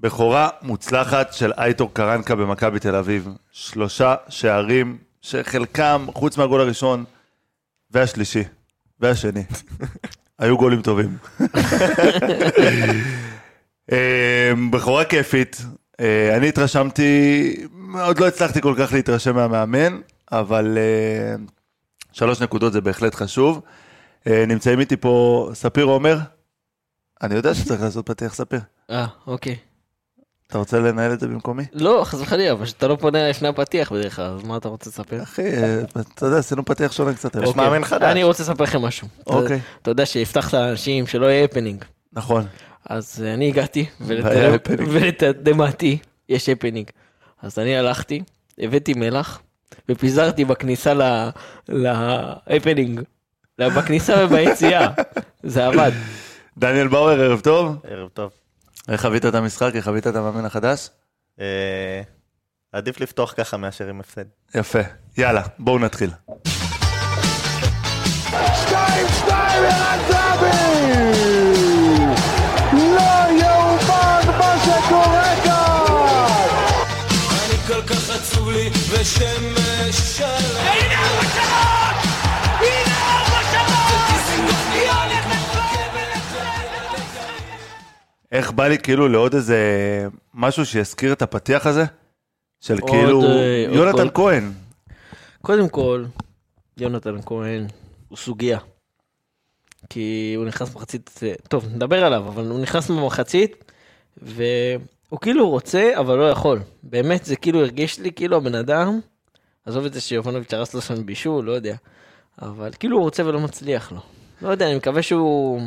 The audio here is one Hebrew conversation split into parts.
בכורה מוצלחת של אייטור קרנקה במכבי תל אביב. שלושה שערים שחלקם, חוץ מהגול הראשון והשלישי והשני, היו גולים טובים. אה, בכורה כיפית. אה, אני התרשמתי, עוד לא הצלחתי כל כך להתרשם מהמאמן, אבל אה, שלוש נקודות זה בהחלט חשוב. נמצאים איתי פה ספיר עומר. אני יודע שצריך לעשות פתיח ספיר. אה, אוקיי. אתה רוצה לנהל את זה במקומי? לא, חס וחלילה, אבל אתה לא פונה לפני הפתיח בדרך כלל, אז מה אתה רוצה לספר? אחי, אתה יודע, עשינו פתיח שונה קצת. יש מאמן חדש. אני רוצה לספר לכם משהו. אוקיי. אתה יודע שהבטחת לאנשים שלא יהיה הפנינג. נכון. אז אה, אני הגעתי, ולתדהמתי יש הפנינג. אז אני הלכתי, הבאתי מלח, ופיזרתי בכניסה להפנינג. בכניסה וביציאה. זה עבד. דניאל באואר, ערב טוב. ערב טוב. איך חווית את המשחק? איך חווית את המאמן החדש? אה, עדיף לפתוח ככה מאשר עם הפסד. יפה. יאללה, בואו נתחיל. שתיים, שתיים, ערן זהבי! לא יאומן מה שקורה כאן! אני כל כך עצוב לי ושמש שלם. איך בא לי כאילו לעוד איזה משהו שיזכיר את הפתיח הזה? של כאילו, אה, יונתן כהן. קודם כל, יונתן כהן הוא סוגיה. כי הוא נכנס במחצית, אה, טוב, נדבר עליו, אבל הוא נכנס במחצית, והוא כאילו רוצה, אבל לא יכול. באמת, זה כאילו הרגיש לי כאילו הבן אדם, עזוב את זה שיובנוביץ' הרס לו שם בישול, לא יודע. אבל כאילו הוא רוצה ולא מצליח לו. לא יודע, אני מקווה שהוא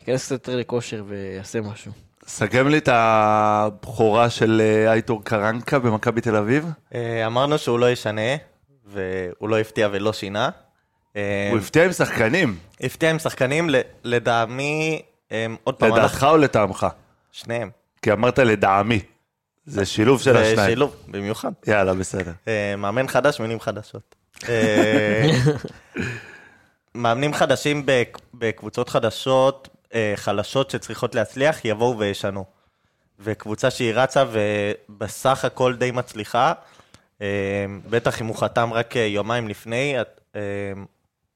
ייכנס קצת יותר לכושר ויעשה משהו. סכם לי את הבכורה של אה, אייטור קרנקה במכבי תל אביב. אה, אמרנו שהוא לא ישנה, והוא לא הפתיע ולא שינה. אה, הוא הפתיע עם שחקנים. הפתיע עם שחקנים, לדעמי, עוד פעם... לדעתך או לטעמך? שניהם. כי אמרת לדעמי. זה שילוב של השניים. זה שילוב, במיוחד. יאללה, בסדר. מאמן חדש, מילים חדשות. מאמנים חדשים בקבוצות חדשות, חלשות שצריכות להצליח, יבואו וישנו. וקבוצה שהיא רצה ובסך הכל די מצליחה, בטח אם הוא חתם רק יומיים לפני,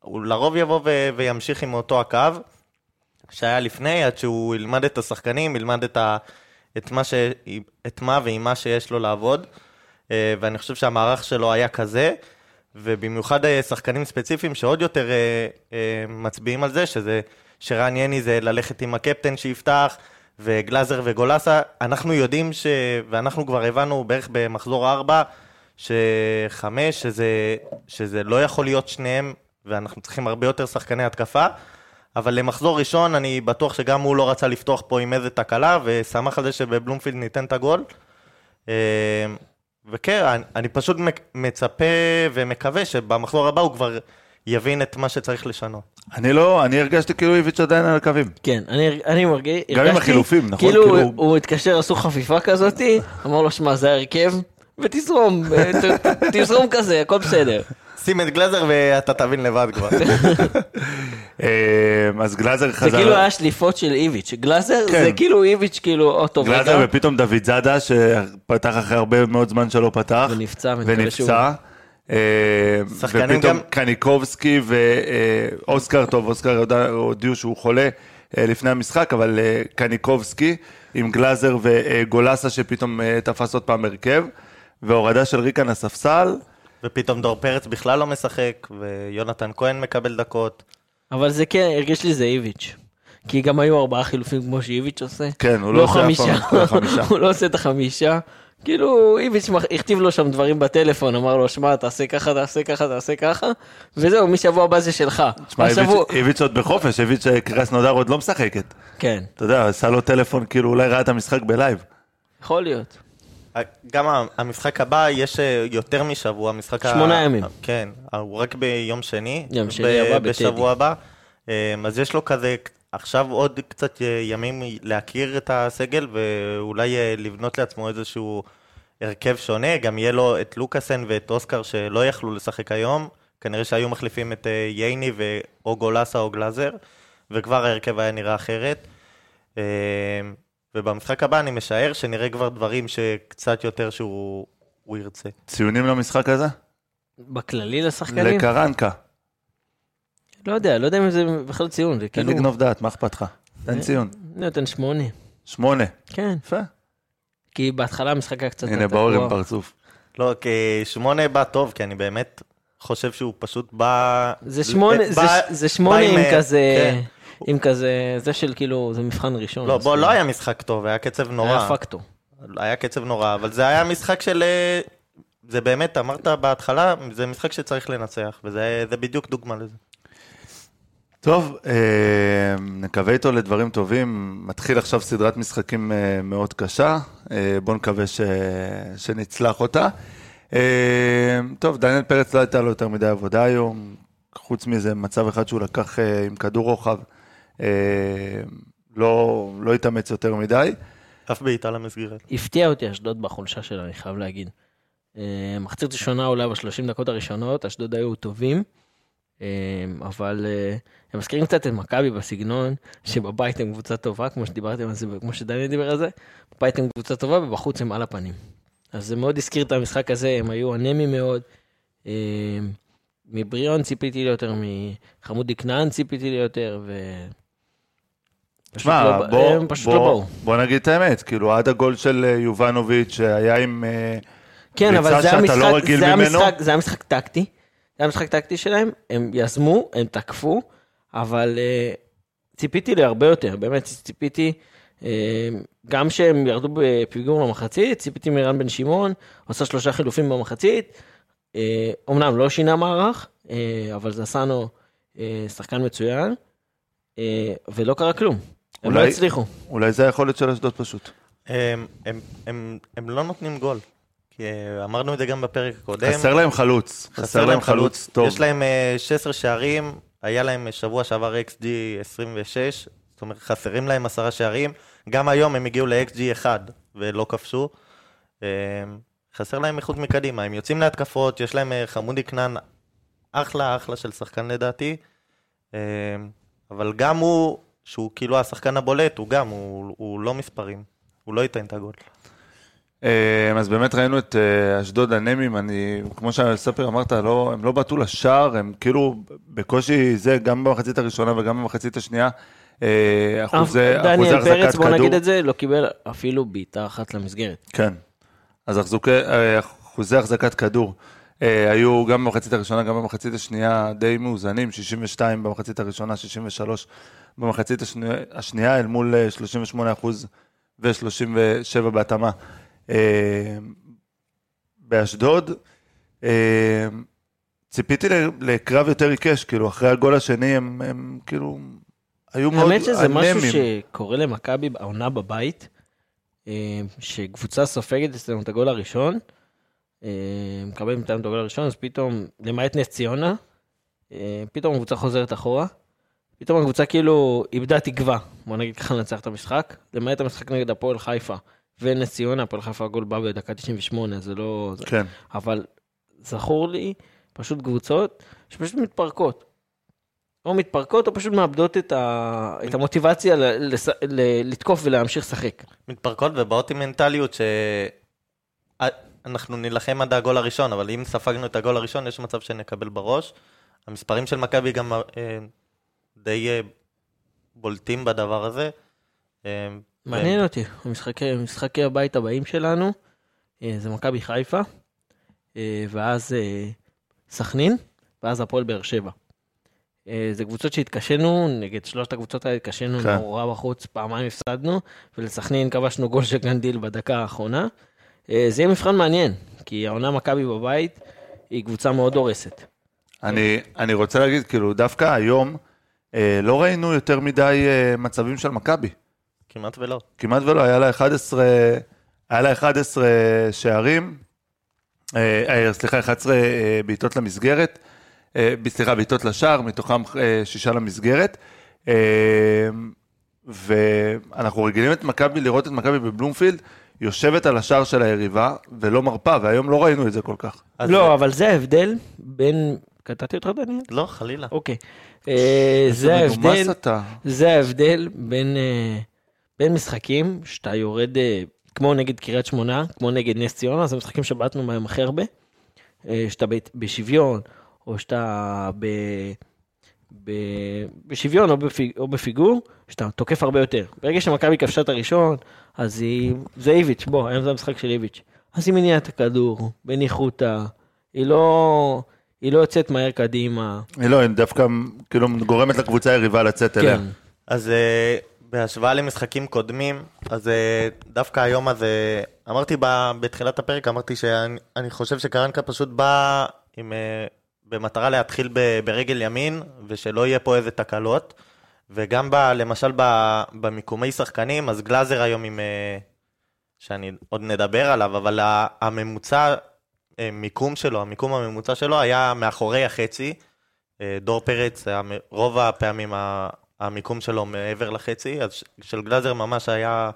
הוא לרוב יבוא וימשיך עם אותו הקו שהיה לפני, עד שהוא ילמד את השחקנים, ילמד את, ה, את, מה, ש, את מה ועם מה שיש לו לעבוד. ואני חושב שהמערך שלו היה כזה, ובמיוחד שחקנים ספציפיים שעוד יותר מצביעים על זה, שזה שרן יני זה ללכת עם הקפטן שיפתח, וגלאזר וגולסה. אנחנו יודעים ש... ואנחנו כבר הבנו בערך במחזור 4, שחמש, שזה, שזה לא יכול להיות שניהם, ואנחנו צריכים הרבה יותר שחקני התקפה. אבל למחזור ראשון, אני בטוח שגם הוא לא רצה לפתוח פה עם איזה תקלה, ושמח על זה שבבלומפילד ניתן את הגול. אה, וכן, אני פשוט מצפה ומקווה שבמחזור הבא הוא כבר יבין את מה שצריך לשנות. אני לא, אני הרגשתי כאילו איביץ' עדיין על הקווים. כן, אני, אני מרגיש, גם עם החילופים, נכון? כאילו, כאילו... הוא התקשר, עשו חפיפה כזאתי, אמר לו, שמע, זה ההרכב, ותזרום, תזרום כזה, הכל בסדר. שים את גלאזר ואתה תבין לבד כבר. אה, אז גלאזר חזר... זה כאילו היה שליפות של איביץ', גלאזר כן. זה כאילו איביץ' כאילו, או טוב, גלאזר ופתאום דוד זאדה, שפתח אחרי הרבה מאוד זמן שלא פתח. ונפצע, ונפצע. אה, ופתאום קניקובסקי ואוסקר, טוב, אוסקר הודיעו שהוא חולה אה, לפני המשחק, אבל אה, קניקובסקי עם גלאזר וגולסה שפתאום תפס עוד פעם הרכב, והורדה של ריקן הספסל. ופתאום דור פרץ בכלל לא משחק, ויונתן כהן מקבל דקות. אבל זה כן, הרגיש לי זה איביץ'. כי גם היו ארבעה חילופים כמו שאיביץ' עושה. כן, הוא לא, לא עושה אף פעם חמישה. הוא לא עושה את החמישה. כאילו איביץ' הכתיב לו שם דברים בטלפון, אמר לו, שמע, תעשה ככה, תעשה ככה, תעשה ככה, וזהו, משבוע הבא זה שלך. תשמע, איביץ' עוד בחופש, איביץ' קרסנודר עוד לא משחקת. כן. אתה יודע, עשה לו טלפון, כאילו אולי ראה את המשחק ב live. יכול להיות. גם המשחק הבא יש אה, יותר משבוע, המשחק... שמונה ימים. כן, הוא רק ביום שני. יום שני הבא בטדי. בשבוע הבא. אה, אז יש לו כזה עכשיו עוד קצת ימים להכיר את הסגל ואולי אה, לבנות לעצמו איזשהו הרכב שונה, גם יהיה לו את לוקאסן ואת אוסקר שלא יכלו לשחק היום, כנראה שהיו מחליפים את אה, ייני ואו גולסה או גלאזר, וכבר ההרכב היה נראה אחרת. אה, ובמשחק הבא אני משער שנראה כבר דברים שקצת יותר שהוא הוא ירצה. ציונים למשחק הזה? בכללי לשחקנים? לקרנקה. לא יודע, לא יודע אם זה בכלל ציון, זה תן כאילו... לגנוב דעת, מה אכפת לך? תן ציון. אני נותן שמונה. שמונה. כן, יפה. כי בהתחלה המשחק היה קצת... הנה, באור עם. פרצוף. לא, כי שמונה בא טוב, כי אני באמת חושב שהוא פשוט בא... זה שמונה, זה, בא- זה שמונה בא עם אה, כזה, כן. עם כזה, זה של כאילו, זה מבחן ראשון. לא, בוא, כאילו, לא היה משחק טוב, היה קצב נורא. היה פקטור. היה קצב נורא, אבל זה היה משחק של... אה, זה באמת, אמרת בהתחלה, זה משחק שצריך לנצח, וזה זה בדיוק דוגמה לזה. טוב, אה, נקווה איתו לדברים טובים. מתחיל עכשיו סדרת משחקים אה, מאוד קשה. אה, בואו נקווה ש... שנצלח אותה. טוב, דניאל פרץ לא הייתה לו יותר מדי עבודה היום. חוץ מזה, מצב אחד שהוא לקח עם כדור רוחב. לא, לא התאמץ יותר מדי. אף בעיטה למסגרת. הפתיע אותי אשדוד בחולשה שלה, אני חייב להגיד. מחצית ראשונה אולי בשלושים דקות הראשונות, אשדוד היו טובים, אבל אה, הם מזכירים קצת את מכבי בסגנון, שבבית הם קבוצה טובה, כמו שדיברתם על זה, וכמו שדניאל דיבר על זה, בבית הם קבוצה טובה ובחוץ הם על הפנים. אז זה מאוד הזכיר את המשחק הזה, הם היו אנמיים מאוד. אה, מבריאון ציפיתי ליותר, מחמודי כנען ציפיתי ליותר, ו... תשמע, לא- בוא, הם פשוט לא בוא, באו. בוא נגיד את האמת, כאילו עד הגול של אה, יובנוביץ' שהיה עם... אה, כן, אבל זה לא משחק, רגיל זה. משחק, זה היה משחק טקטי. זה היה משחק טקטי שלהם, הם יזמו, הם תקפו, אבל uh, ציפיתי להרבה יותר, באמת ציפיתי, uh, גם שהם ירדו בפיגור למחצית, ציפיתי מרן בן שמעון, עושה שלושה חילופים במחצית, uh, אמנם לא שינה מערך, uh, אבל זסנו uh, שחקן מצוין, uh, ולא קרה כלום. הם לא אולי- הצליחו. אולי זה היכולת של אשדוד פשוט. הם, הם, הם, הם לא נותנים גול. כי אה, אמרנו את זה גם בפרק הקודם. חסר להם חלוץ. חסר להם חלוץ טוב. יש להם אה, 16 שערים, היה להם אה, שבוע שעבר XG 26, זאת אומרת חסרים להם עשרה שערים. גם היום הם הגיעו ל-XG 1 ולא כבשו. אה, חסר להם איכות מקדימה, הם יוצאים להתקפות, יש להם אה, חמודי כנען אחלה אחלה של שחקן לדעתי. אה, אבל גם הוא, שהוא כאילו השחקן הבולט, הוא גם, הוא, הוא לא מספרים. הוא לא ייתן את הגול. אה, אז באמת ראינו את אה, אשדוד הנמים, אני, כמו שספר אמרת, לא, הם לא בעטו לשער, הם כאילו בקושי זה, גם במחצית הראשונה וגם במחצית השנייה, אה, אחוזי, דניאל החזקת פרץ, בוא כדור. נגיד את זה, לא קיבל אפילו בעיטה אחת למסגרת. כן. אז אחזוקי, אה, אחוזי החזקת כדור אה, היו גם במחצית הראשונה, גם במחצית השנייה די מאוזנים, 62 במחצית הראשונה, 63 במחצית השנייה, השנייה אל מול אה, 38 אחוז ו-37 בהתאמה. אה, באשדוד, אה, ציפיתי לקרב יותר עיקש, כאילו, אחרי הגול השני הם, הם כאילו, היו מאוד האמת שזה משהו אנמים. שקורה למכבי העונה בבית, אה, שקבוצה סופגת אצלנו את הגול הראשון, מקבלת מאיתנו את הגול הראשון, אז פתאום, למעט נס ציונה, פתאום הקבוצה חוזרת אחורה, פתאום הקבוצה כאילו איבדה תקווה, בוא נגיד ככה לנצח את המשחק, למעט המשחק נגד הפועל חיפה ונס ציונה, הפועל חיפה הגול בא בדקה 98, זה לא... זה- כן. אבל זכור לי פשוט קבוצות שפשוט מתפרקות. או מתפרקות או פשוט מאבדות את, ה... את המוטיבציה ל... לס... ל... לתקוף ולהמשיך לשחק. מתפרקות ובאות עם מנטליות ש... אה, אנחנו נילחם עד הגול הראשון, אבל אם ספגנו את הגול הראשון, יש מצב שנקבל בראש. המספרים של מכבי גם אה, די אה, בולטים בדבר הזה. אה, מעניין אותי, המשחקי, משחקי הבית הבאים שלנו, אה, זה מכבי חיפה, אה, ואז אה, סכנין, ואז הפועל באר שבע. זה קבוצות שהתקשינו, נגד שלושת הקבוצות האלה התקשינו כן. נורא בחוץ, פעמיים הפסדנו, ולסכנין כבשנו גול של גנדיל בדקה האחרונה. זה יהיה מבחן מעניין, כי העונה מכבי בבית היא קבוצה מאוד הורסת. אני, אני רוצה להגיד, כאילו, דווקא היום אה, לא ראינו יותר מדי אה, מצבים של מכבי. כמעט ולא. כמעט ולא, היה לה 11, היה לה 11 שערים, אה, אה, סליחה, 11 אה, בעיטות למסגרת, אה, סליחה, בעיטות לשער, מתוכם אה, שישה למסגרת. אה, ואנחנו רגילים את מכבי, לראות את מכבי בבלומפילד, יושבת על השער של היריבה ולא מרפה, והיום לא ראינו את זה כל כך. לא, אבל זה ההבדל בין... קטעתי אותך, דניאל? לא, חלילה. אוקיי. אה, זה איזה מנומס ההבדל, אתה. זה ההבדל בין, בין משחקים שאתה יורד, אה, כמו נגד קריית שמונה, כמו נגד נס ציונה, זה משחקים שבעטנו בהם הכי הרבה. אה, שאתה בשוויון, או שאתה ב... ב... בשוויון או, בפיג... או בפיגור, שאתה תוקף הרבה יותר. ברגע שמכבי כבשה את הראשון, אז היא... זה איביץ', בוא, היום זה המשחק של איביץ'. אז היא מניעה את הכדור, בניחותא, היא לא... היא לא יוצאת מהר קדימה. היא לא, היא דווקא כאילו גורמת לקבוצה היריבה לצאת אליה. כן. אז אה, בהשוואה למשחקים קודמים, אז אה, דווקא היום הזה, אמרתי ב- בתחילת הפרק, אמרתי שאני אני חושב שקרנקה פשוט בא עם, אה, במטרה להתחיל ברגל ימין, ושלא יהיה פה איזה תקלות. וגם ב, למשל ב, במיקומי שחקנים, אז גלאזר היום עם, אה, שאני עוד נדבר עליו, אבל הממוצע, מיקום שלו, המיקום הממוצע שלו היה מאחורי החצי. דור פרץ, רוב הפעמים המיקום שלו מעבר לחצי, אז של גלאזר ממש היה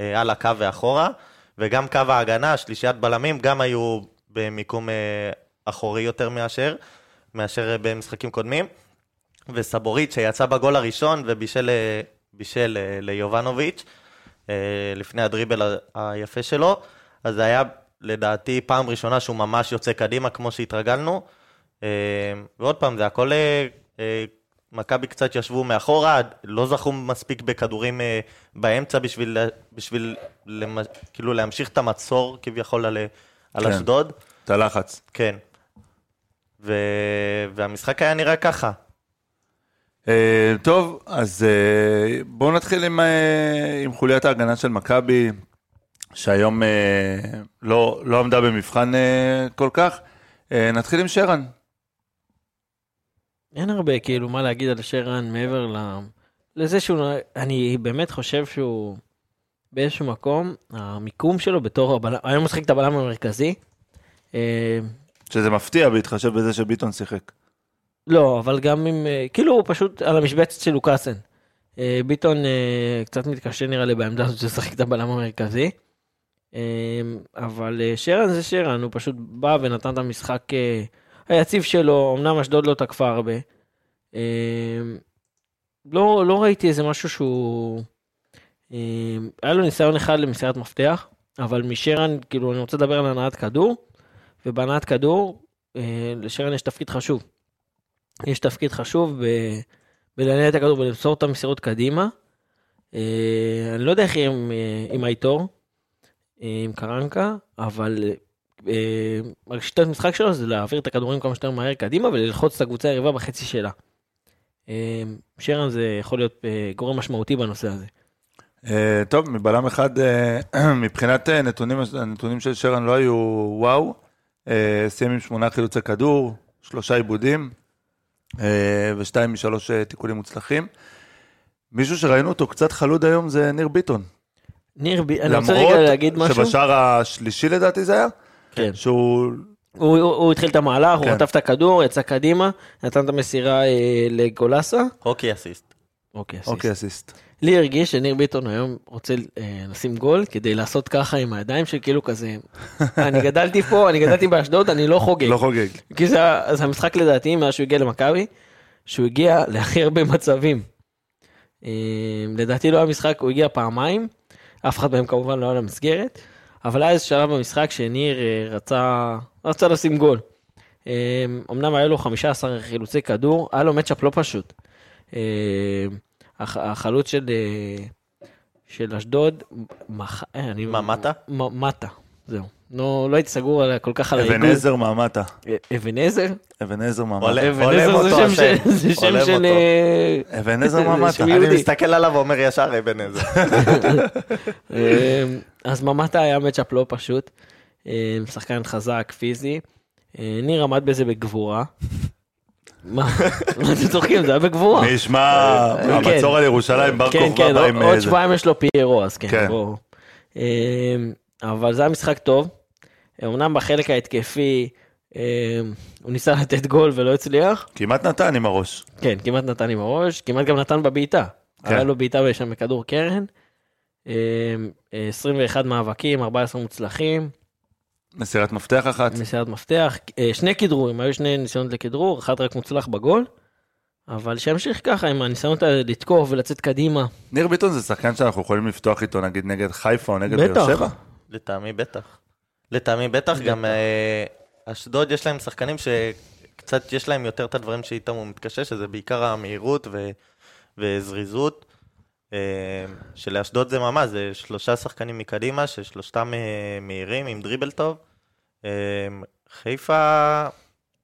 אה, על הקו ואחורה, וגם קו ההגנה, שלישיית בלמים, גם היו במיקום אה, אחורי יותר מאשר, מאשר אה, במשחקים קודמים. וסבורית שיצא בגול הראשון ובישל בישל, ליובנוביץ', לפני הדריבל היפה שלו, אז זה היה לדעתי פעם ראשונה שהוא ממש יוצא קדימה כמו שהתרגלנו. ועוד פעם, זה הכל... אה, אה, מכבי קצת ישבו מאחורה, לא זכו מספיק בכדורים אה, באמצע בשביל, בשביל למ, כאילו להמשיך את המצור כביכול על, על כן. אשדוד. את הלחץ. כן. ו... והמשחק היה נראה ככה. אה, טוב, אז אה, בואו נתחיל עם, אה, עם חוליית ההגנה של מכבי, שהיום אה, לא, לא עמדה במבחן אה, כל כך. אה, נתחיל עם שרן. אין הרבה כאילו מה להגיד על שרן מעבר ל... לזה שהוא, אני באמת חושב שהוא באיזשהו מקום, המיקום שלו בתור הבלם, היום משחק את הבלם המרכזי. אה, שזה מפתיע בהתחשב בזה שביטון שיחק. לא, אבל גם אם, אה, כאילו הוא פשוט על המשבצת של לוקאסן. אה, ביטון קצת מתקשה נראה לי בעמדה הזאת לשחק את הבלם המרכזי. אבל שרן זה שרן, הוא פשוט בא ונתן את המשחק היציב שלו, אמנם אשדוד לא תקפה הרבה. אה, לא, לא ראיתי איזה משהו שהוא... אה, היה לו ניסיון אחד למסירת מפתח, אבל משרן, כאילו, אני רוצה לדבר על הנעת כדור, ובהנעת כדור, אה, לשרן יש תפקיד חשוב. יש תפקיד חשוב ב... בלנהל את הכדור ולמסור את המסירות קדימה. אני לא יודע איך יהיה עם, עם הייטור, עם קרנקה, אבל השיטת משחק שלו זה להעביר את הכדורים כמה שיותר מהר קדימה וללחוץ את הקבוצה היריבה בחצי שלה. אה, שרן זה יכול להיות אה, גורם משמעותי בנושא הזה. אה, טוב, מבלם אחד, אה, מבחינת אה, נתונים, הנתונים של שרן לא היו וואו. אה, סיים עם שמונה חילוצי כדור, שלושה עיבודים, אה, ושתיים משלוש אה, תיקולים מוצלחים. מישהו שראינו אותו קצת חלוד היום זה ניר ביטון. ניר, ב- אני רוצה רגע להגיד למרות משהו. שבשער השלישי לדעתי זה היה, כן. שהוא הוא, הוא, הוא התחיל את המהלך, הוא כן. חטף את הכדור, יצא קדימה, נתן את המסירה אה, לגולסה. הוקי אסיסט. אוקיי, אסיסט. אוקיי אסיסט. לי הרגיש שניר ביטון היום רוצה אה, לשים גול כדי לעשות ככה עם הידיים של כאילו כזה, אני גדלתי פה, אני גדלתי באשדוד, אני לא חוגג. לא חוגג. כי זה, זה המשחק לדעתי מאז שהוא הגיע למכבי, שהוא הגיע להכי הרבה מצבים. אה, לדעתי לא היה משחק, הוא הגיע פעמיים, אף אחד מהם כמובן לא היה למסגרת, אבל היה איזה שלב במשחק שניר אה, רצה, רצה לשים גול. אה, אמנם היה לו 15 חילוצי כדור, היה לו מצ'אפ לא פשוט. אה, הח- החלוץ של, של אשדוד, מח... אני... מה, מטה? מטה, זהו. לא, לא הייתי סגור על, כל כך על אבן האיגוד. עזר מהמטה. אבן עזר? אבן עזר מהמטה. אבן עזר זה שם. של- זה שם של... אבן עזר מהמטה. אני. מסתכל עליו ואומר ישר אבן עזר. אה, אז ממטה היה מצ'אפ לא פשוט. אה, שחקן חזק, פיזי. אה, ניר עמד בזה בגבורה. מה מה אתם צוחקים? זה היה בגבורה. מי ישמע, כן. המצור על ירושלים, בר כן, כוכבא כן, בא עם עוד. שבועיים יש לו פיירו, אז כן, כן. בואו. אה, אבל זה היה משחק טוב. אמנם בחלק ההתקפי אה, הוא ניסה לתת גול ולא הצליח. כמעט נתן עם הראש. כן, כמעט נתן עם הראש, כמעט גם נתן בבעיטה. כן. היה לו בעיטה שם בכדור קרן. אה, אה, 21 מאבקים, 14 מוצלחים, מסירת מפתח אחת. מסירת מפתח, אה, שני כדרורים, היו שני ניסיונות לכדרור, אחד רק מוצלח בגול. אבל שימשיך ככה עם הניסיונות האלה לתקוף ולצאת קדימה. ניר ביטון זה שחקן שאנחנו יכולים לפתוח איתו נגיד נגד חיפה או נגד באר. שבע? לטעמי בטח. לטעמי בטח, גם אה, אשדוד יש להם שחקנים שקצת יש להם יותר את הדברים שאיתם הוא מתקשה, שזה בעיקר המהירות ו- וזריזות. אה, שלאשדוד זה ממש, זה שלושה שחקנים מקדימה, ששלושתם אה, מהירים עם דריבל טוב. חיפה,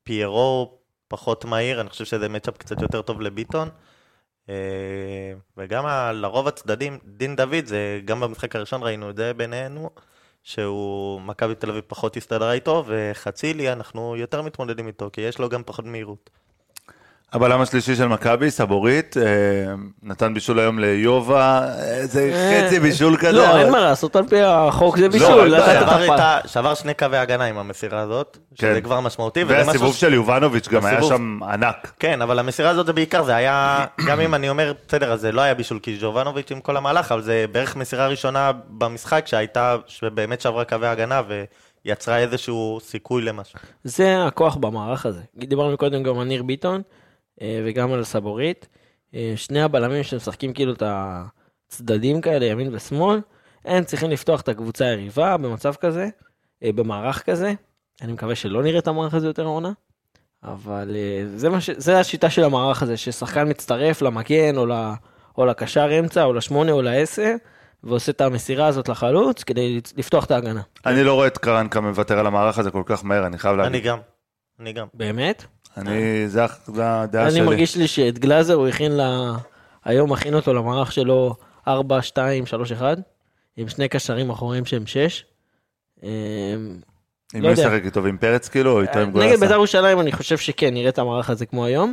פיירו פחות מהיר, אני חושב שזה מצ'אפ קצת יותר טוב לביטון. וגם לרוב הצדדים, דין דוד, זה גם במשחק הראשון ראינו את זה בינינו, שהוא, מכבי תל אביב פחות הסתדרה איתו, וחצילי, אנחנו יותר מתמודדים איתו, כי יש לו גם פחות מהירות. הבלם השלישי של מכבי, סבורית, אה, נתן בישול היום ליובה, איזה חצי בישול כזה. לא, אין מה לעשות, על פי החוק זה אין בישול. את שבר, שני קווי הגנה עם המסירה הזאת, שזה כן. כבר משמעותי. והסיבוב של יובנוביץ' גם היה. שם ענק. כן, אבל המסירה הזאת זה בעיקר, זה היה, גם אם אני אומר, בסדר, אז זה לא היה בישול כי ג'ובנוביץ' עם כל המהלך, אבל זה בערך מסירה ראשונה במשחק שהייתה, שבאמת שברה קווי הגנה ויצרה איזשהו סיכוי למשהו. זה הכוח במערך הזה. דיברנו קודם גם על ניר ביטון אה, וגם על סבורית. אה, שני הבלמים שמשחקים כאילו את הצדדים כאלה, ימין ושמאל, הם צריכים לפתוח את הקבוצה היריבה במצב כזה, אה, במערך כזה. אני מקווה שלא נראה את המערך הזה יותר העונה. אבל אה, זה, מה ש... זה השיטה של המערך הזה, ששחקן מצטרף למגן או, ל... או לקשר אמצע או לשמונה או לעשר, ועושה את המסירה הזאת לחלוץ כדי לפתוח את ההגנה. אני לא רואה את קרנקה מוותר על המערך הזה כל כך מהר, אני חייב אני להגיד. גם, אני גם. באמת? אני, זה הדעה אני שלי. מרגיש לי שאת גלאזר הוא הכין ל... היום מכין אותו למערך שלו 4, 2, 3, 1, עם שני קשרים אחוריים שהם 6. עם לא מי יודע. ישחק איתו? ועם פרץ כאילו? או איתו עם נגד גולסה? בית"ר ירושלים אני חושב שכן, נראה את המערך הזה כמו היום.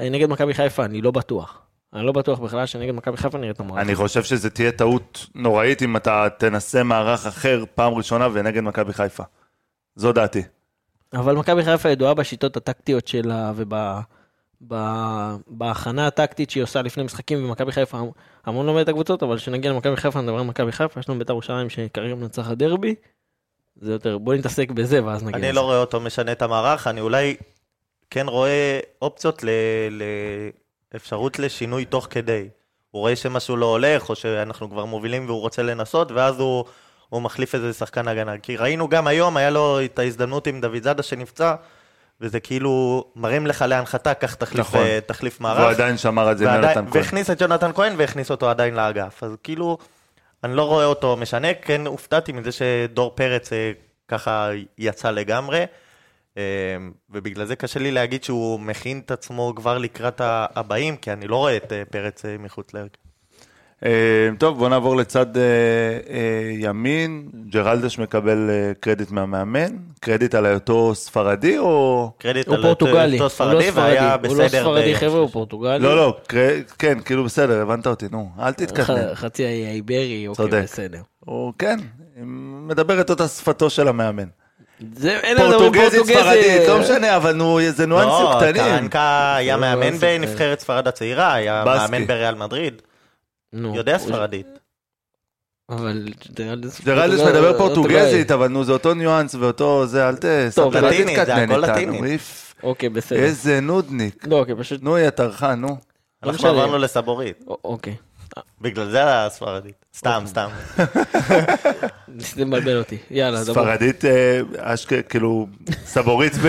אה, נגד מכבי חיפה אני לא בטוח. אני לא בטוח בכלל שנגד מכבי חיפה נראה את המערך. אני חושב שזה תהיה טעות נוראית אם אתה תנסה מערך אחר פעם ראשונה ונגד מכבי חיפה. זו דעתי. אבל מכבי חיפה ידועה בשיטות הטקטיות שלה ובהכנה הטקטית שהיא עושה לפני משחקים, ומכבי חיפה המון לומד את הקבוצות, אבל כשנגיע למכבי חיפה נדבר על מכבי חיפה, יש לנו בית"ר ירושלים שכרגע מנצח הדרבי. זה יותר, בוא נתעסק בזה ואז נגיע אני. לא רואה אותו משנה את המערך, אני אולי כן רואה אופציות לאפשרות לשינוי תוך כדי. הוא רואה שמשהו לא הולך, או שאנחנו כבר מובילים והוא רוצה לנסות, ואז הוא, הוא מחליף איזה שחקן הגנה. כי ראינו גם היום, היה לו את ההזדמנות עם דוד זאדה שנפצע, וזה כאילו מרים לך להנחתה, קח תחליף, נכון. אה, תחליף מערך. והוא עדיין שמר את זה ועדיין- יונתן כהן. והכניס את יונתן כהן והכניס אותו עדיין לאגף. אז כאילו, אני לא רואה אותו משנה, כן הופתעתי מזה שדור פרץ אה, ככה יצא לגמרי, אה, ובגלל זה קשה לי להגיד שהוא מכין את עצמו כבר לקראת הבאים, כי אני לא רואה את פרץ מחוץ להרכב. אה, טוב, בוא נעבור לצד אה, אה, ימין. ג'רלדש מקבל קרדיט מהמאמן. קרדיט על היותו ספרדי או... קרדיט הוא על פורטוגלי, אותו הוא לא ספרדי, והיה ספרדי, הוא לא בסדר. ספרדי חבר'ה, הוא פורטוגלי. לא, לא, קר... כן, כאילו בסדר, הבנת אותי, נו, אל תתקדם. ח- חצי האי האיברי, אוקיי, צודק. בסדר. הוא כן, מדבר את אותה שפתו של המאמן. זה, פורטוגזית. ספרדית, לא משנה, אבל נו, זה ניואנסים לא, קטנים. קרנקה היה לא מאמן. בנבחרת ספרד הצעירה, היה. מאמן בריאל מדריד, נו, יודע ספרדית. אבל ג'רלדש פורטוגל- מדבר פורטוגזית, אבל נו, זה אותו ניואנס ואותו זה, אל ת... טוב, לטינית, זה הכל לטינית. אוקיי, בסדר. איזה נודניק. לא, אוקיי, פשוט... נו, יא טרחן, נו. לא אנחנו משנה. עברנו לסבורית, אוקיי. בגלל זה הספרדית. סתם, סתם. זה מבלבל אותי. יאללה, דברו. ספרדית, אה. כאילו, סבורית ו...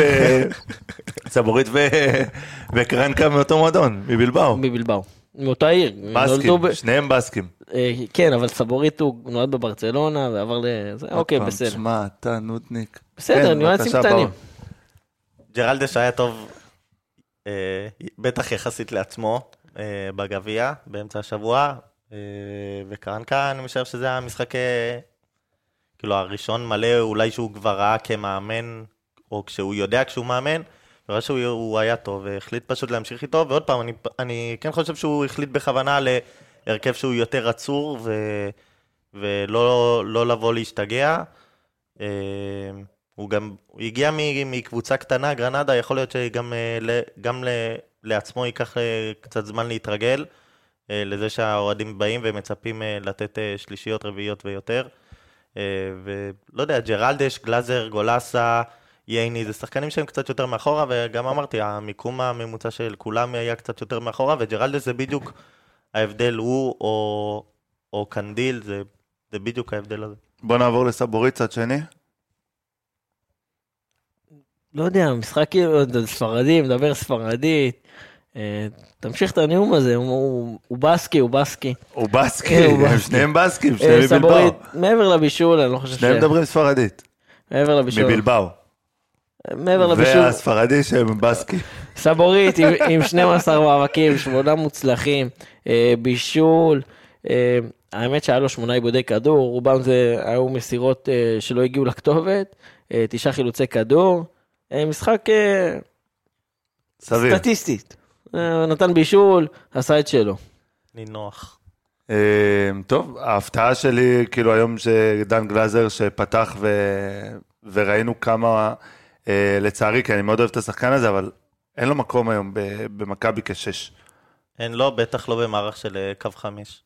סבורית ו... וקרנקה מאותו מועדון, מבלבאו. מבלבאו. מאותה עיר. בסקים, ב- שניהם בסקים. אה, כן, אבל סבורית הוא נולד בברצלונה ועבר לזה. אוקיי, בסדר. שמע, אתה נודניק. בסדר, כן, ניואנסים קטנים. ג'רלדש היה טוב, אה, בטח יחסית לעצמו, אה, בגביע, באמצע השבוע, אה, וקרנקה, אני משער שזה היה המשחק, אה, כאילו, הראשון מלא, אולי שהוא כבר ראה כמאמן, או כשהוא יודע כשהוא מאמן, וראה שהוא הוא היה טוב, והחליט פשוט להמשיך איתו, ועוד פעם, אני, אני כן חושב שהוא החליט בכוונה להרכב שהוא יותר עצור, ו, ולא לא לבוא להשתגע. אה, הוא גם, הוא הגיע מקבוצה קטנה, גרנדה, יכול להיות שגם אה, גם לעצמו ייקח אה, קצת זמן להתרגל לזה שהאוהדים באים ומצפים לתת שלישיות, רביעיות ויותר. ולא יודע, ג'רלדס, גלאזר, גולסה, ייני, זה שחקנים שהם קצת יותר מאחורה, וגם אמרתי, המיקום הממוצע של כולם היה קצת יותר מאחורה, וג'רלדס זה בדיוק ההבדל, הוא או, או קנדיל, זה, זה בדיוק ההבדל הזה. בוא נעבור לסבורית, צד שני. לא יודע, משחק כאילו, ספרדי, מדבר ספרדית. אה, תמשיך את הנאום הזה, הוא- בסקי, הוא בסקי. הוא בסקי, כן, הם. שניהם בסקים, אה, שניהם מבלבאו. מעבר לבישול, אני לא חושב ש... שניהם מדברים ספרדית, מעבר לבישול. מבלבאו. מעבר לבישול. והספרדי שהם בסקי. סבורית עם, עם 12 מאבקים, שמונה מוצלחים, אה, בישול. אה, האמת שהיה לו שמונה עיבודי כדור, רובם זה היו מסירות אה, שלא הגיעו לכתובת, אה, תשעה חילוצי כדור. אה, משחק אה, סביר. סטטיסטית. אה, נתן בישול, עשה את שלו. נינוח. טוב, ההפתעה שלי, כאילו היום שדן גלאזר שפתח ו... וראינו כמה, לצערי, כי אני מאוד אוהב את השחקן הזה, אבל אין לו מקום היום ב- במכבי כשש. אין לו, בטח לא במערך של אה, קו חמש.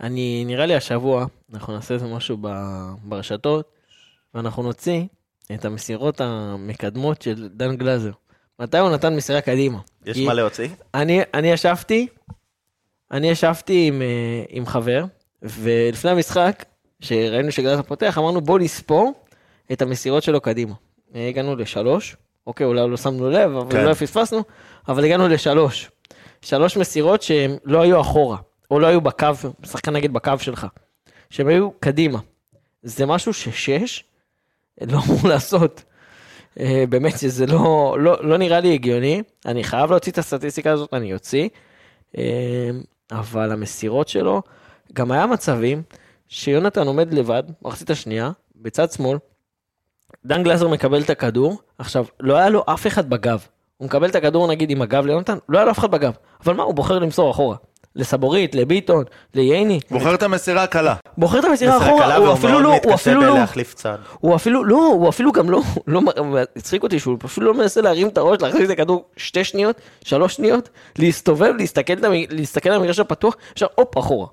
אני, נראה לי השבוע, אנחנו נעשה איזה משהו ב- ברשתות, ואנחנו נוציא את המסירות המקדמות של דן גלאזר. מתי הוא נתן מסירה קדימה? יש כי מה להוציא? אני, אני ישבתי, אני ישבתי עם, אה, עם חבר, ולפני המשחק, שראינו שגלאזר פותח, אמרנו בוא נספור את המסירות שלו קדימה. אה, הגענו לשלוש, אוקיי, אולי לא שמנו לב, אבל כן. לא פספסנו, אבל הגענו לשלוש. שלוש מסירות שהן לא היו אחורה, או לא היו בקו, שחקן נגד בקו שלך, שהן היו קדימה. זה משהו ששש לא אמור לעשות. אה, באמת שזה לא, לא, לא נראה לי הגיוני, אני חייב להוציא את הסטטיסטיקה הזאת, אני אוציא, אה, אבל המסירות שלו, גם היה מצבים שיונתן עומד לבד, מחצית השנייה, בצד שמאל, דן גלזר מקבל את הכדור, עכשיו, לא היה לו אף אחד בגב. הוא מקבל את הכדור נגיד עם הגב ליונתן, לא היה לו אף אחד בגב. אבל מה, הוא בוחר למסור אחורה. לסבורית, לביטון, לייני, בוחר את המסירה הקלה. בוחר את המסירה אחורה, הוא אפילו לא, הוא אפילו לא, צד. הוא אפילו, לא, הוא אפילו גם לא, לא, הצחיק אותי שהוא אפילו לא מנסה להרים את הראש, להחזיק את הכדור שתי שניות, שלוש שניות, להסתובב, להסתכל, על המגרש הפתוח, עכשיו הופ, אחורה.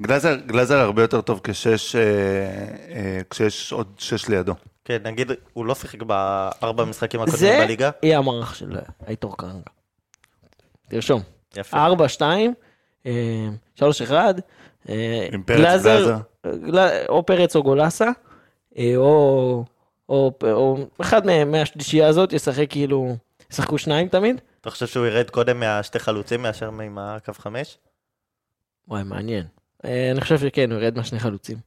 גלאזר, גלאזר הרבה יותר טוב כשש, אה, אה, כשיש עוד שש לידו. כן, נגיד, הוא לא שיחק בארבע משחקים הקודמים זה בליגה. יהיה המערך של הייטור כרגע. תרשום. יפה. ארבע, שתיים, אה, שלוש, אחד, אה, עם פרץ גלאזר. גל- או פרץ או גולסה, אה, או, או, או אחד מהם, מהשלישייה הזאת, ישחק כאילו, ישחקו שניים תמיד. אתה חושב שהוא ירד קודם מהשתי חלוצים מאשר עם הקו חמש? וואי, מעניין. אני חושב שכן, הוא ירד מהשני חלוצים.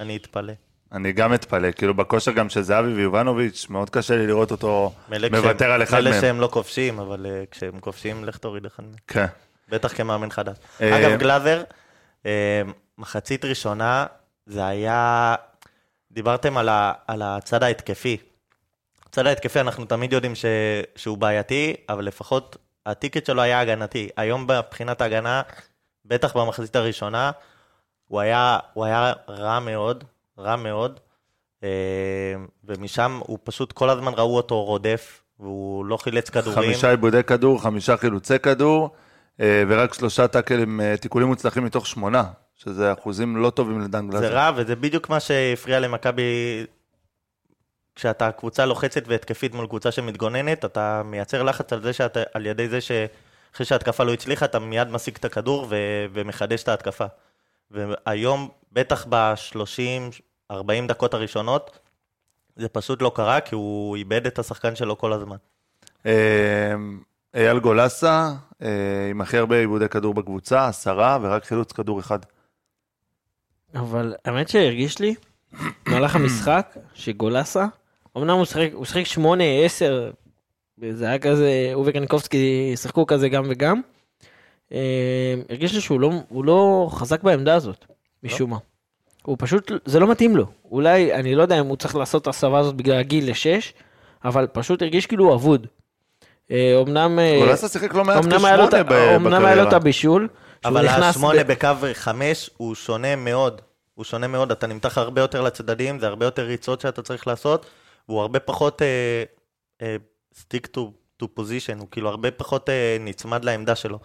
אני אתפלא. אני גם אתפלא, כאילו בכושר גם של זהבי ויובנוביץ', מאוד קשה לי לראות אותו מילא מוותר על אחד מילא מהם. שהם לא כובשים, אבל אה, כשהם כובשים, לך תוריד אחד מהם. כן. בטח כמאמן חדש. אה, אגב, גלאזר, אה, מחצית ראשונה, זה היה... דיברתם על, ה... על הצד ההתקפי. הצד ההתקפי, אנחנו תמיד יודעים ש... שהוא בעייתי, אבל לפחות הטיקט שלו היה הגנתי. היום מבחינת ההגנה, בטח במחצית הראשונה, הוא היה, הוא היה רע מאוד, רע מאוד, אה, ומשם הוא פשוט כל הזמן ראו אותו רודף, והוא לא חילץ כדורים. חמישה עיבודי כדור, חמישה חילוצי כדור, אה, ורק שלושה טאקלים, אה, תיקולים מוצלחים מתוך שמונה, שזה אחוזים לא טובים לדן זה גלאזר. רע, וזה בדיוק מה שהפריע למכבי. כשאתה קבוצה לוחצת והתקפית מול קבוצה שמתגוננת, אתה מייצר לחץ על זה שאתה, על ידי זה שאחרי שההתקפה לא הצליחה, אתה מיד משיג את הכדור ו, ומחדש את ההתקפה. והיום, בטח ב-30-40 דקות הראשונות, זה פשוט לא קרה, כי הוא איבד את השחקן שלו כל הזמן. אה, אייל גולסה, אה, עם הכי הרבה עיבודי כדור בקבוצה, עשרה, ורק חילוץ כדור אחד. אבל האמת שהרגיש לי, במהלך המשחק, שגולסה, אמנם הוא שיחק, הוא שיחק שמונה, עשר, זה היה כזה, הוא וקניקובסקי שיחקו כזה גם וגם. אה, הרגיש לי שהוא לא, הוא לא חזק בעמדה הזאת, משום מה. הוא פשוט, זה לא מתאים לו. אולי, אני לא יודע אם הוא צריך לעשות את ההסבה הזאת בגלל הגיל לשש, אבל פשוט הרגיש כאילו הוא אבוד. אה, אמנם... אה, גולסה שיחק לא מעט כשמונה ב- אמנם היה לו את בקריירה. הבישול. אבל השמונה ב- בקו חמש הוא שונה מאוד. הוא שונה מאוד, אתה נמתח הרבה יותר לצדדים, זה הרבה יותר ריצות שאתה צריך לעשות, והוא הרבה פחות אה, אה, stick to, to position, הוא כאילו הרבה פחות אה, נצמד לעמדה שלו.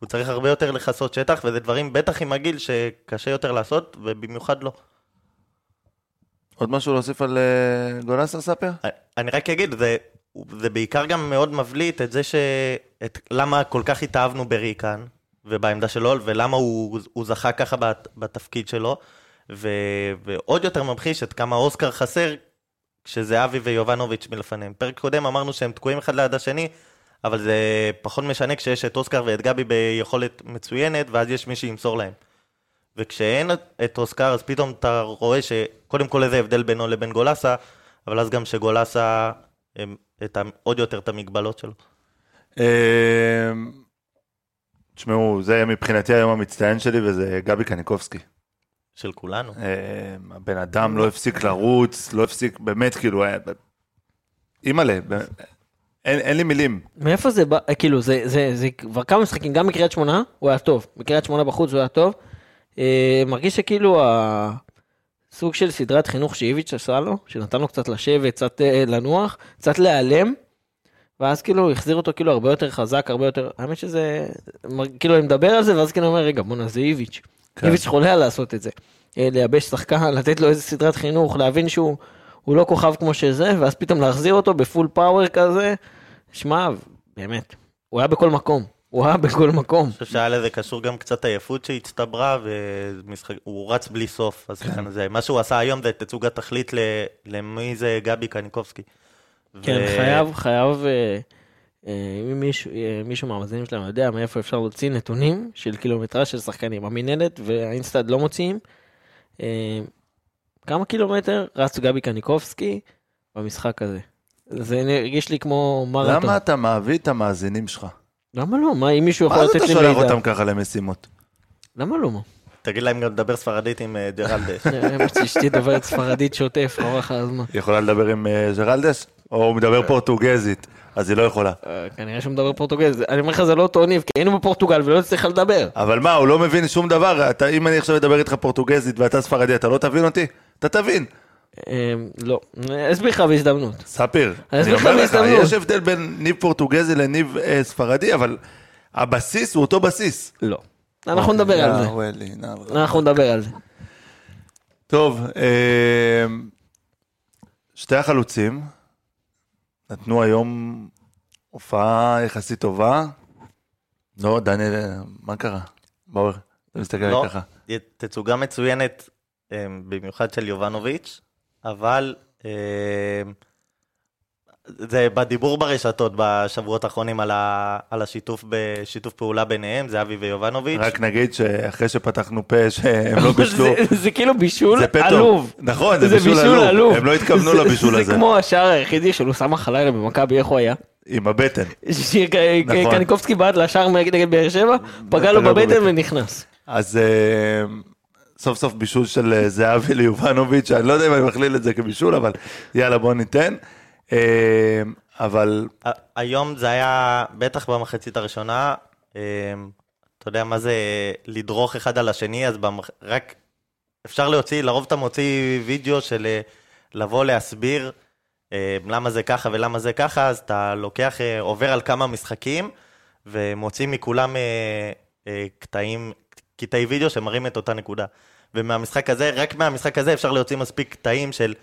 הוא צריך הרבה יותר לכסות שטח, וזה דברים בטח עם הגיל שקשה יותר לעשות, ובמיוחד לא. עוד משהו להוסיף על אה, גולסה, ספיר? אני רק אגיד, זה, זה בעיקר גם מאוד מבליט את זה ש... את, למה כל כך התאהבנו בריקן ובעמדה שלו, ולמה הוא, הוא זכה ככה בת, בתפקיד שלו, ו, ועוד יותר ממחיש את כמה אוסקר חסר כשזהבי ויובנוביץ' מלפניהם. פרק קודם אמרנו שהם תקועים אחד ליד השני, אבל זה פחות משנה כשיש את אוסקר ואת גבי ביכולת מצוינת, ואז יש מי שימסור להם. וכשאין את אוסקר, אז פתאום אתה רואה שקודם כל איזה הבדל בינו לבין גולסה, אבל אז גם שגולסה, את ה, עוד יותר את המגבלות שלו. אה, תשמעו, זה מבחינתי היום המצטיין שלי, וזה גבי קניקובסקי. של כולנו. אה, הבן אדם לא הפסיק לרוץ, לא הפסיק, באמת, כאילו, אימא'לה, אין, אין לי מילים. מאיפה זה בא, כאילו, זה, זה, זה כבר כמה משחקים, גם בקריית שמונה הוא היה טוב, בקריית שמונה בחוץ הוא היה טוב. אה, מרגיש שכאילו הסוג של סדרת חינוך שאיביץ' עשה לו, שנתן לו קצת לשבת, קצת אה, לנוח, קצת להיעלם, ואז כאילו החזיר אותו כאילו הרבה יותר חזק, הרבה יותר, האמת שזה, כאילו אני מדבר על זה, ואז כאילו אומר, רגע, בואנה, זה איביץ'. כן. איביץ' חולה לעשות את זה. אה, לייבש שחקן, לתת לו איזה סדרת חינוך, להבין שהוא לא כוכב כמו שזה, ואז פתאום להחזיר אותו בפול פאוור כזה. שמע, באמת, הוא היה בכל מקום. הוא היה בכל מקום. אני חושב שהיה לזה קשור גם קצת עייפות שהצטברה, והוא רץ בלי סוף. אז כן. זה, מה שהוא עשה היום זה תצוגת תכלית למי זה גבי קניקובסקי. כן, ו... חייב, חייב, אה, אה, אם מישהו, אה, מישהו מהמאזינים שלנו יודע מאיפה אפשר להוציא נתונים של קילומטרה של שחקנים. המינהלת והאינסטאד לא מוציאים. כמה קילומטר רץ גבי קניקובסקי במשחק הזה? זה הרגיש לי כמו מרתון. למה אתה מביא את המאזינים שלך? למה לא? מה, אם מישהו יכול לתת לי מידע? מה זה אתה שולח אותם ככה למשימות? למה לא? תגיד להם גם לדבר ספרדית עם אה, ג'רלדש. אשתי דוברת ספרדית שוטף, אורך הזמן. היא יכולה לדבר עם אה, ג'רלדש? או הוא מדבר פורטוגזית, אז היא לא יכולה. אה, כנראה שהוא מדבר פורטוגזית. אני אומר לך, זה לא אותו ניב, כי היינו בפורטוגל ולא הצליחה לדבר. אבל מה, הוא לא מבין שום דבר. אם אני עכשיו אדבר איתך פורטוגזית ואתה ספרדי, אתה לא תבין אותי? אתה תבין. אמ, לא, אסביר לך בהזדמנות. ספיר, אני אומר לך, יש הבדל בין ניב פורטוגזי לניב אה, ספרדי, אבל הבסיס הוא אותו בסיס. לא. אנחנו נדבר על זה. אנחנו נדבר על זה. טוב, אמ, שתי החלוצים נתנו היום הופעה יחסית טובה. לא, דניאל, מה קרה? באור, אתה מסתכל עליי לא, ככה. תצוגה מצוינת, אמ, במיוחד של יובנוביץ'. אבל אה, זה בדיבור ברשתות בשבועות האחרונים על, ה, על השיתוף בשיתוף פעולה ביניהם, זה אבי ויובנוביץ'. רק נגיד שאחרי שפתחנו פה שהם לא בישלו... זה, זה כאילו בישול עלוב. נכון, זה, זה בישול, בישול עלוב. עלוב. הם לא התכוונו לבישול הזה. זה כמו השער היחידי של אוסאמה חלילה במכבי, איך הוא היה? עם הבטן. נכון. קניקובסקי בעט לשער נגד באר שבע, פגע לו בבטן ונכנס. אז אה, סוף סוף בישול של אה, זהבי ליובנוביץ', אני לא יודע אם אני מכליל את זה כבישול, אבל יאללה בוא ניתן. אה, אבל... היום זה היה, בטח במחצית הראשונה, אה, אתה יודע מה זה לדרוך אחד על השני, אז במח... רק אפשר להוציא, לרוב אתה מוציא וידאו של לבוא להסביר למה זה ככה ולמה זה ככה, אז אתה לוקח, עובר על כמה משחקים, ומוציא מכולם קטעים, קטעי וידאו שמראים את אותה נקודה. ומהמשחק הזה, רק מהמשחק הזה אפשר להוציא מספיק קטעים של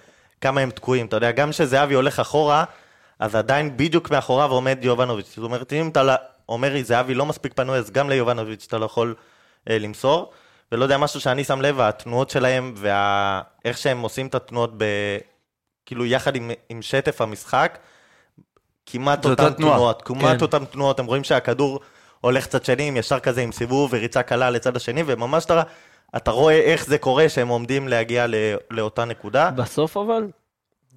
כמה הם תקועים. אתה יודע, גם כשזהבי הולך אחורה, אז עדיין בדיוק מאחוריו עומד יובנוביץ'. זאת אומרת, אם אתה אומר לי, זהבי לא מספיק פנוי, אז גם ליובנוביץ' אתה לא יכול אה, למסור. ולא יודע, משהו שאני שם לב, התנועות שלהם ואיך שהם עושים את התנועות, ב... כאילו יחד עם, עם שטף המשחק, כמעט אותן תנועות, כמעט כן. אותן תנועות, הם רואים שהכדור הולך צד שני, ישר כזה עם סיבוב וריצה קלה לצד השני, וממש אתה... אתה רואה איך זה קורה שהם עומדים להגיע לאותה נקודה. בסוף אבל,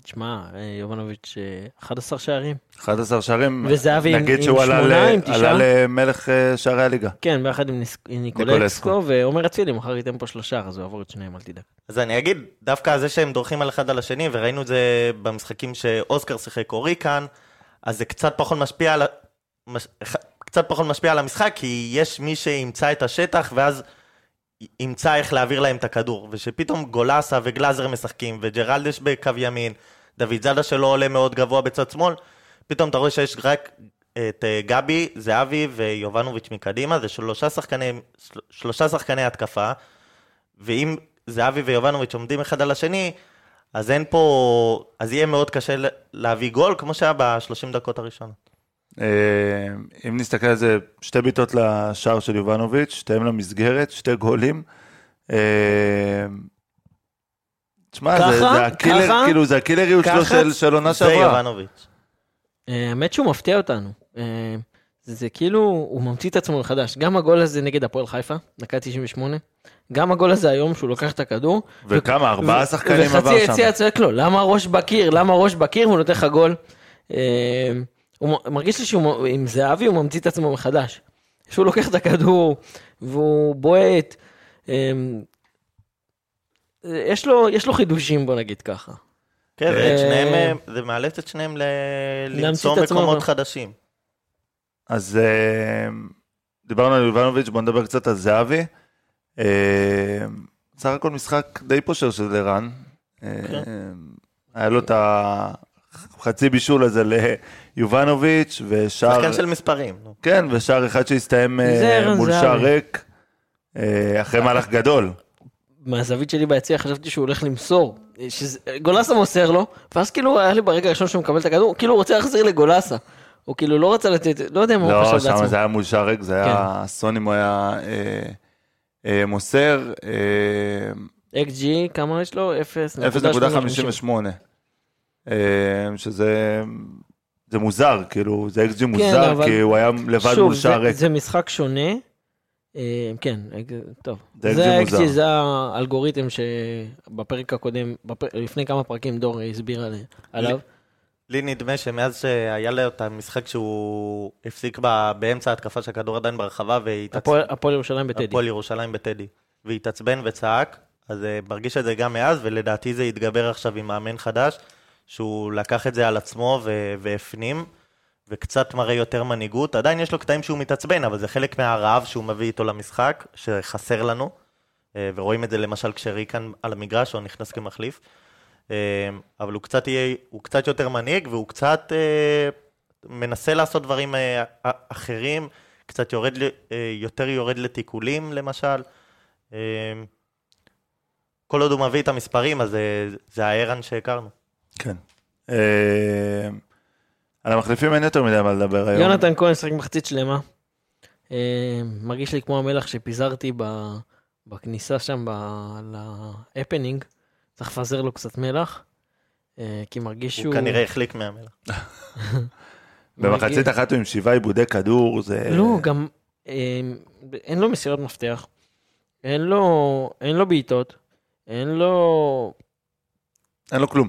תשמע, יובנוביץ' 11 אה, שערים. 11 שערים, וזהבי עם, נגיד שהוא עלה, עם עלה למלך אה, שערי הליגה. כן, ביחד עם ניקולסקו, ועומר אצילי, מחר ייתן פה שלושה, אז הוא יעבור את שניהם, אל תדאג. אז אני אגיד, דווקא זה שהם דורכים על אחד על השני, וראינו את זה במשחקים שאוסקר שיחק אורי כאן, אז זה קצת פחות משפיע על, קצת פחות משפיע על המשחק, כי יש מי שימצא את השטח, ואז... ימצא איך להעביר להם את הכדור, ושפתאום גולסה וגלאזר משחקים, וג'רלדש בקו ימין, דוד זאדה שלא עולה מאוד גבוה בצד שמאל, פתאום אתה רואה שיש רק את אה, גבי, זהבי ויובנוביץ' מקדימה, זה שלושה שחקני, שלושה שחקני התקפה, ואם זהבי ויובנוביץ' עומדים אחד על השני, אז אין פה, אז יהיה מאוד קשה להביא גול, כמו שהיה ב-30 דקות הראשונות. אה, אם נסתכל על זה, שתי בעיטות לשער של יובנוביץ', שתיהם למסגרת, שתי גולים. אה, תשמע, זה-? זה הקילר, ככה? כאילו, זה הקילריות שלו? של- של עונה זה שעברה. יובנוביץ'. אה, האמת שהוא מפתיע אותנו. זה, זה כאילו, הוא ממציא את עצמו מחדש. גם הגול הזה נגד הפועל חיפה, דקה 98. גם הגול הזה היום שהוא לוקח את הכדור. וכמה, ארבעה שחקנים עבר וחצי שם. יציע צועק לו, למה ראש בקיר? למה ראש בקיר? והוא נותן לך גול. הוא מרגיש לי שהוא, עם זהבי הוא ממציא את עצמו מחדש. שהוא לוקח את הכדור, והוא בועט. אה, יש לו, יש לו חידושים, בוא נגיד ככה. כן, זה אה, שניהם, אה, זה מאלץ את שניהם ל- למצוא. מקומות חדשים. אז אה, דיברנו על יובנוביץ', בוא נדבר קצת על זהבי. סך הכל משחק די פושר של ערן. אה, היה לו את החצי בישול הזה ליובנוביץ' ושער... שחקן של מספרים. כן, ושער אחד שהסתיים אה, מול. שער ריק, אה, אחרי מהלך גדול. מהזווית שלי ביציע חשבתי שהוא הולך למסור. שזה- גולסה מוסר לו, ואז כאילו היה לי ברגע הראשון שהוא מקבל את הכדור, כאילו הוא רוצה להחזיר לגולסה. הוא כאילו לא רצה לתת, לא יודע מה הוא לא, חשב שם לעצמו. זה היה מול שער ריק, זה היה כן. אסון אם הוא היה אה, אה, מוסר. אה, XG, כמה יש לו? 0.58. אה, שזה זה מוזר, כאילו, זה אקסג'י מוזר, כן, אבל- כי הוא היה לבד שוב, מול שער זה- ריק. זה משחק שונה. אה, כן, אג- טוב. זה מוזר. ה-XG, זה האלגוריתם שבפרק הקודם, בפ- לפני כמה פרקים דור הסביר עלי- עליו. לי נדמה שמאז שהיה לו את המשחק שהוא הפסיק ב- באמצע ההתקפה שהכדור עדיין ברחבה הפועל הפועל ירושלים בטדי. הפועל ירושלים בטדי, והתעצבן וצעק, אז אה, מרגיש את זה גם מאז, ולדעתי זה יתגבר עכשיו עם מאמן חדש, שהוא לקח את זה על עצמו ו- והפנים, וקצת מראה יותר מנהיגות. עדיין יש לו קטעים שהוא מתעצבן, אבל זה חלק מהרעב שהוא מביא איתו למשחק, שחסר לנו, אה, ורואים את זה למשל כשריקן על המגרש, או נכנס כמחליף. אה, אבל הוא קצת, יהיה, הוא קצת יותר מנהיג, והוא קצת אה, מנסה לעשות דברים אחרים, קצת יורד, יותר יורד לתיקולים למשל. כל עוד הוא מביא את המספרים, אז אה, זה הערן שהכרנו. כן. אה, על המחליפים אין יותר מדי מה לדבר היום. יונתן כהן שיחק מחצית שלמה. אה, מרגיש לי כמו המלח שפיזרתי ב- בכניסה שם ב- להפנינג. צריך לפזר לו קצת מלח. אה, כי מרגיש הוא שהוא... כנראה החליק מהמלח. במחצית אחת הוא עם שבעה עיבודי כדור, זה... לא, גם אה, אין לו מסירות מפתח. אין לו, אין לו בעיטות. אין לו אין לו כלום.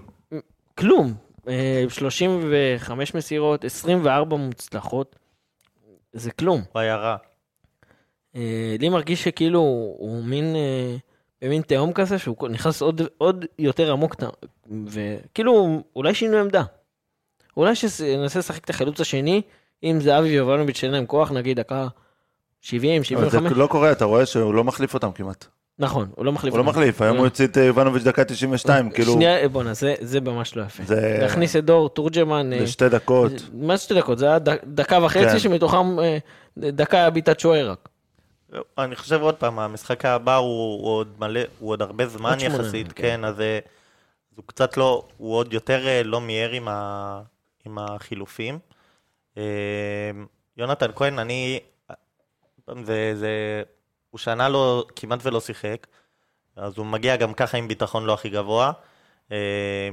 כלום. אה, 35 מסירות, 24 מוצלחות. זה כלום. הוא היה רע. אה, לי מרגיש שכאילו הוא מין, אה, במין תהום כזה, שהוא נכנס עוד, עוד יותר עמוק, וכאילו אולי שינו עמדה. אולי שננסה לשחק את החלוץ השני, אם זהבי ויובנוביץ' שאין להם כוח, נגיד דקה 70, אבל זה 75. לא קורה, אתה רואה שהוא לא מחליף אותם כמעט. נכון, הוא לא מחליף. הוא לא. מחליף, היום הוא יוציא את יובנוביץ' דקה 92, כאילו, שנייה, בואנה, זה, זה ממש לא יפה. זה- להכניס את דור תורג'מן, אה, לשתי דקות. מה זה שתי דקות? זה היה ד- דקה וחצי, כן. שמתוכם אה, דקה היה בעיטת שוער רק. אני חושב עוד פעם, המשחק הבא הוא, הוא עוד מלא, הוא עוד הרבה זמן יחסית, כן. כן, אז אה, הוא קצת לא, הוא עוד יותר אה, לא מיהר עם, החילופים. אה, יונתן כהן, אני, זה, זה, הוא שנה לא, כמעט ולא שיחק, אז הוא מגיע גם ככה עם ביטחון לא הכי גבוה, אה,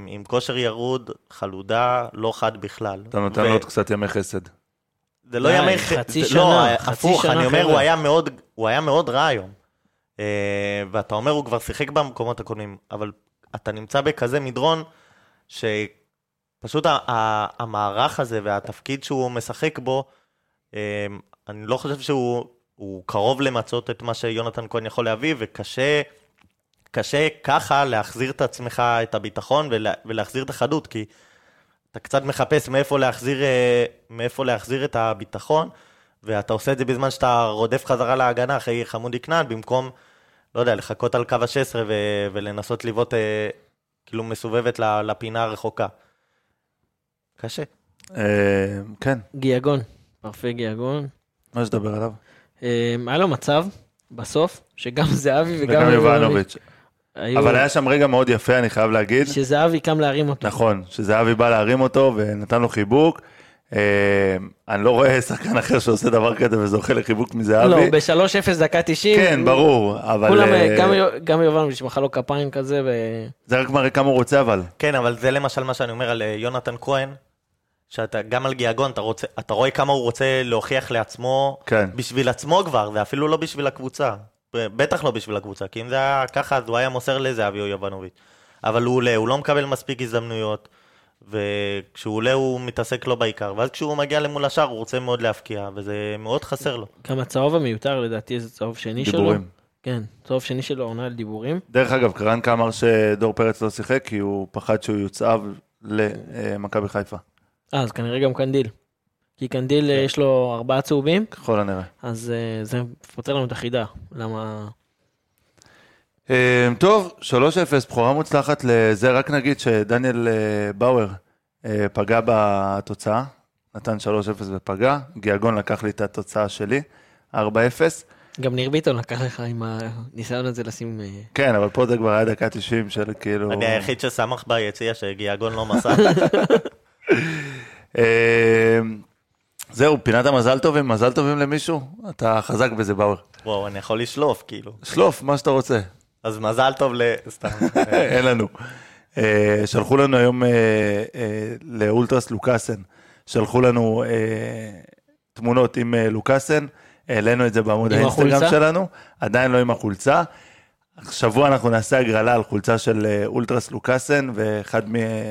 עם כושר ירוד, חלודה, לא חד בכלל. אתה נותן לו עוד קצת ימי חסד. זה לא ימי חצי זה- שנה, לא, חצי הפוך, שנה, אני אומר. הוא היה מאוד, הוא היה מאוד רע היום. אה, ואתה אומר, הוא כבר שיחק במקומות הקודמים, אבל אתה נמצא בכזה מדרון, שפשוט ה- ה- המערך הזה והתפקיד שהוא משחק בו, אה, אני לא חושב שהוא הוא קרוב למצות את מה שיונתן כהן יכול להביא, וקשה קשה ככה להחזיר את עצמך, את הביטחון, ולה, ולהחזיר את החדות, כי אתה קצת מחפש מאיפה להחזיר, אה, מאיפה להחזיר את הביטחון, ואתה עושה את זה בזמן שאתה רודף חזרה להגנה אחרי חמודי כנען, במקום, לא יודע, לחכות על קו ה-16 ו- ולנסות לבעוט אה, כאילו מסובבת לפינה הרחוקה. קשה. אה, כן, גיאגון, פרפה גיאגון. מה יש לדבר עליו? אה, היה לו מצב, בסוף, שגם זהבי וגם יובנוביץ'. היו- אבל היה שם רגע מאוד יפה, אני חייב להגיד. שזהבי קם להרים אותו. נכון, שזהבי בא להרים אותו ונתן לו חיבוק. אה, אני לא רואה שחקן אחר שעושה דבר כזה וזוכה לחיבוק מזהבי. לא, ב-3-0 דקה 90. כן, ברור, אבל כולם, אה, גם גם יובנוביץ' מחא לו כפיים כזה, ו... זה רק מראה כמה הוא רוצה אבל. כן, אבל זה למשל מה שאני אומר על אה, יונתן כהן, שאתה גם על גיאגון, אתה, רוצה, אתה רואה כמה הוא רוצה להוכיח לעצמו, כן. בשביל עצמו כבר, ואפילו לא בשביל הקבוצה. בטח לא בשביל הקבוצה, כי אם זה היה ככה, אז הוא היה מוסר לזהבי או יובנוביץ'. אבל הוא עולה, הוא לא מקבל מספיק הזדמנויות, וכשהוא עולה הוא מתעסק לא בעיקר, ואז כשהוא מגיע למול השער הוא רוצה מאוד להבקיע, וזה מאוד חסר לו. גם הצהוב המיותר לדעתי זה צהוב שני שלו. דיבורים. כן, צהוב שני שלו העונה על דיבורים. דרך אגב, קרנקה אמר שדור פרץ לא שיחק כי הוא פחד שהוא יוצהב למכבי חיפה, אה, אז כנראה גם קנדיל. כי קנדיל אה, יש לו ארבעה צהובים, ככל הנראה. אז אה, זה פותר לנו את החידה. למה... אה, טוב, 3-0, בכורה מוצלחת לזה, רק נגיד שדניאל אה, באואר אה, פגע בתוצאה, נתן 3-0 ופגע, גיאגון לקח לי את התוצאה שלי, 4-0. גם ניר ביטון לקח לך עם הניסיון הזה לשים... כן, אבל פה זה כבר היה דקה 90 של כאילו... אני היחיד ששמח ביציע שגיאגון לא מסר. אה, זהו, פינת המזל טובים, מזל טובים למישהו? אתה חזק בזה, באואר. וואו, אני יכול לשלוף, כאילו. שלוף, מה שאתה רוצה. אז מזל טוב ל... סתם. אין לנו. אה, שלחו לנו היום אה, אה, לאולטרס לוקאסן, שלחו לנו תמונות עם לוקאסן, העלינו את זה בעמוד האינסטגרם החולצה? שלנו, עדיין לא עם החולצה. שבוע אנחנו נעשה הגרלה על חולצה של אולטרס לוקאסן, ואחד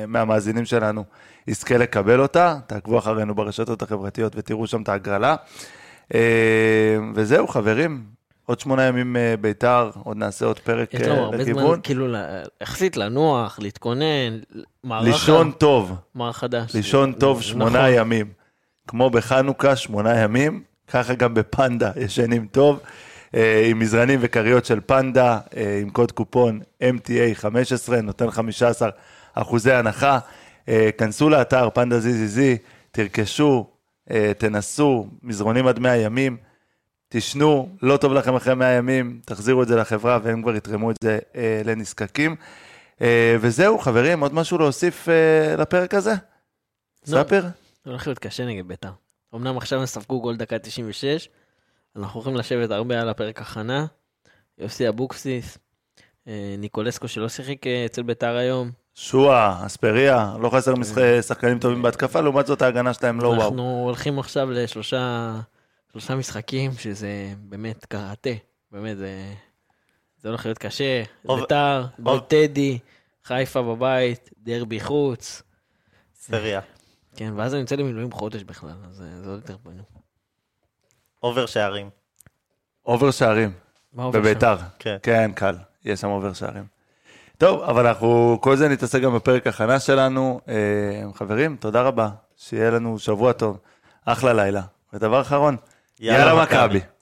מהמאזינים שלנו יזכה לקבל אותה. תעקבו אחרינו ברשתות החברתיות ותראו שם את ההגרלה. אה, וזהו, חברים, עוד שמונה ימים אה, ביתר, עוד נעשה עוד פרק יש אה, לנו הרבה לכיוון. זמן, כאילו, יחסית לנוח, להתכונן, מערך... לישון טוב, מערך חדש. לישון טוב שמונה נכון. ימים. כמו בחנוכה, שמונה ימים, ככה גם בפנדה ישנים טוב, אה, עם מזרנים וכריות של פנדה, אה, עם קוד קופון MTA 15, נותן 15 אחוזי הנחה. אה, כנסו לאתר פנדה ZZZ, תרכשו, אה, תנסו, מזרונים עד 100 ימים, תשנו, לא טוב לכם אחרי 100 ימים, תחזירו את זה לחברה והם כבר יתרמו את זה אה, לנזקקים. וזהו, חברים, עוד משהו להוסיף לפרק הזה? לא. ספר? זה הולך להיות קשה נגד ביתר. אמנם עכשיו הם ספגו גול דקה 96, אנחנו הולכים לשבת הרבה על הפרק הכנה. יוסי אבוקסיס, ניקולסקו שלא שיחק אצל ביתר היום. שועה, אספריה, לא חסר משחק- שחקנים טובים בהתקפה, לעומת זאת ההגנה שלהם לא וואו. אנחנו הולכים עכשיו לשלושה שלושה משחקים, שזה באמת קראטה. באמת, זה, זה הולך להיות קשה. ביתר, גול טדי, חיפה בבית, דרבי חוץ. סריה. כן, ואז אני יוצא למילואים חודש בכלל, אז אה, זה עוד יותר בנו. over שערים. over שערים? בביתר. כן. כן, קל, יש שם over שערים. טוב, אבל אנחנו, כל זה נתעסק גם בפרק הכנה שלנו. אה, חברים, תודה רבה, שיהיה לנו שבוע טוב, אחלה לילה. ודבר אחרון, יאללה מכבי.